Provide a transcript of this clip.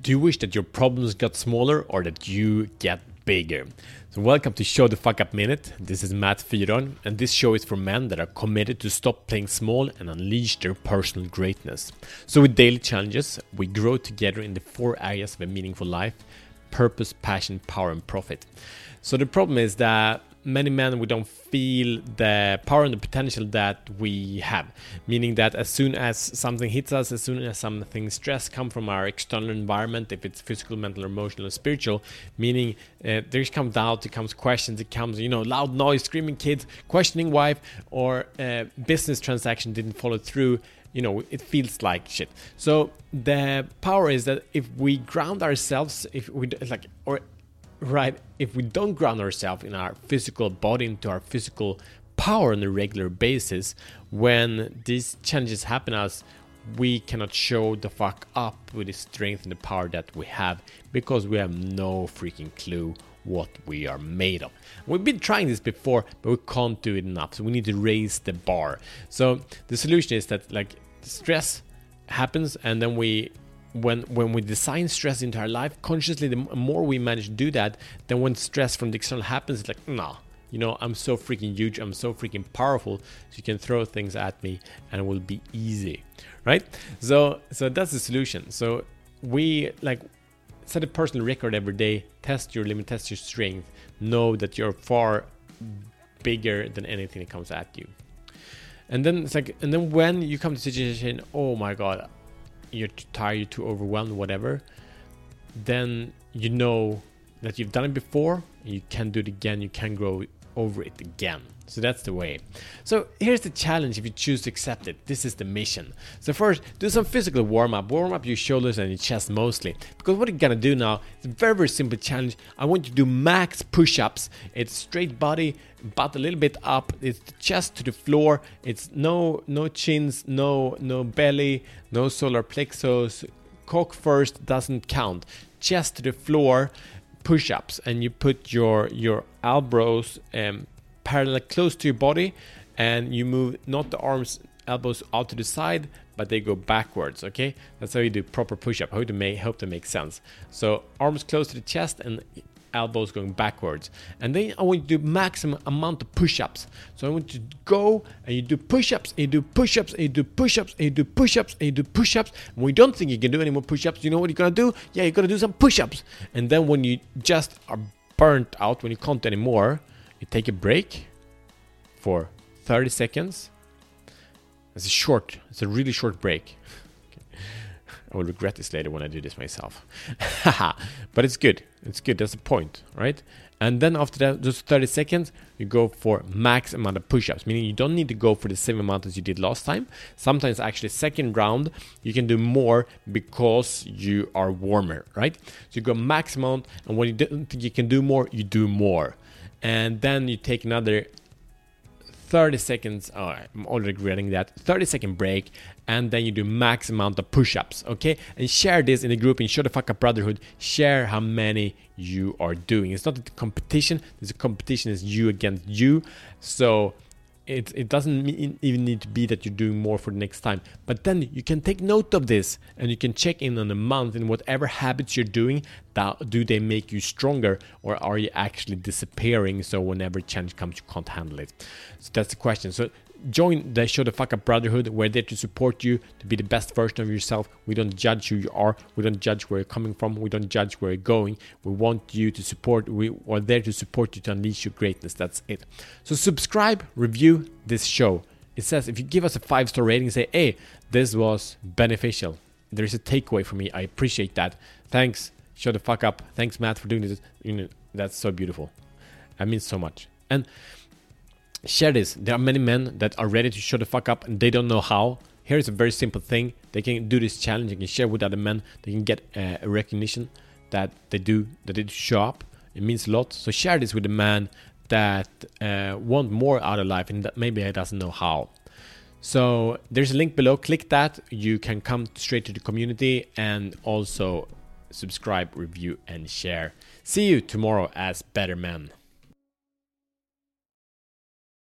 Do you wish that your problems got smaller or that you get bigger? So, welcome to Show the Fuck Up Minute. This is Matt Fyron, and this show is for men that are committed to stop playing small and unleash their personal greatness. So, with daily challenges, we grow together in the four areas of a meaningful life purpose, passion, power, and profit. So, the problem is that many men we don't feel the power and the potential that we have. Meaning that as soon as something hits us as soon as something stress come from our external environment if it's physical mental emotional or spiritual meaning uh, there's comes doubt it comes questions it comes you know loud noise screaming kids questioning wife or uh, business transaction didn't follow through you know it feels like shit. So the power is that if we ground ourselves if we like or right if we don't ground ourselves in our physical body into our physical power on a regular basis when these challenges happen us we cannot show the fuck up with the strength and the power that we have because we have no freaking clue what we are made of. We've been trying this before, but we can't do it enough. So we need to raise the bar. So the solution is that like stress happens and then we when when we design stress into our life consciously the more we manage to do that then when stress from the external happens it's like nah you know i'm so freaking huge i'm so freaking powerful so you can throw things at me and it will be easy right? So so that's the solution. So we like set a personal record every day test your limit test your strength know that you're far bigger than anything that comes at you. And then it's like and then when you come to situation oh my god you're too tired, you're too overwhelmed, whatever, then you know that you've done it before, you can do it again, you can grow over it again. So that's the way. So here's the challenge if you choose to accept it. This is the mission. So first, do some physical warm up. Warm up your shoulders and your chest mostly. Because what you're gonna do now is a very, very simple challenge. I want you to do max push ups. It's straight body, butt a little bit up. It's chest to the floor. It's no no chins, no no belly, no solar plexus. Cock first doesn't count. Chest to the floor push-ups and you put your your elbows um, parallel close to your body and you move not the arms elbows out to the side but they go backwards okay? That's how you do proper push-up hope to make hope to make sense. So arms close to the chest and elbows going backwards. And then I want you to do maximum amount of push-ups. So I want you to go and you do push-ups and you do push-ups and you do push-ups and you do push-ups and you do push-ups. When you don't think you can do any more push-ups you know what you're gonna do? Yeah you're gonna do some push-ups. And then when you just are burnt out when you can't anymore you take a break for 30 seconds it's a short it's a really short break I will regret this later when I do this myself. but it's good. It's good. That's the point, right? And then after that, just 30 seconds, you go for max amount of push-ups, meaning you don't need to go for the same amount as you did last time. Sometimes actually second round, you can do more because you are warmer, right? So you go max amount, and when you don't think you can do more, you do more. And then you take another 30 seconds oh, i'm already regretting that 30 second break and then you do max amount of push-ups okay? And share this in the group in show the fuck up brotherhood. Share how many you are doing. It's not a competition there's a competition is you against you. So it, it doesn't mean, even need to be that you're doing more for the next time. But then you can take note of this and you can check in on a month in whatever habits you're doing do they make you stronger or are you actually disappearing so whenever change comes you can't handle it so that's the question so join the Show the Fuck Up Brotherhood. We're there to support you to be the best version of yourself. We don't judge who you are. We don't judge where you're coming from. We don't judge where you're going. We want you to support. We are there to support you to unleash your greatness. That's it. So subscribe, review this show. It says if you give us a five star rating, say, hey, this was beneficial. There's a takeaway for me. I appreciate that. Thanks. Show the fuck up. Thanks, Matt, for doing this. You know, that's so beautiful. That means so much. And share this. There are many men that are ready to show the fuck up and they don't know how. Here's a very simple thing. They can do this challenge. They can share with other men. They can get uh, a recognition that they do that they show up. It means a lot. So share this with a man that uh, want more out of life and that maybe he doesn't know how. So there's a link below. Click that. You can come straight to the community and also subscribe, review, and share. See you tomorrow as better men.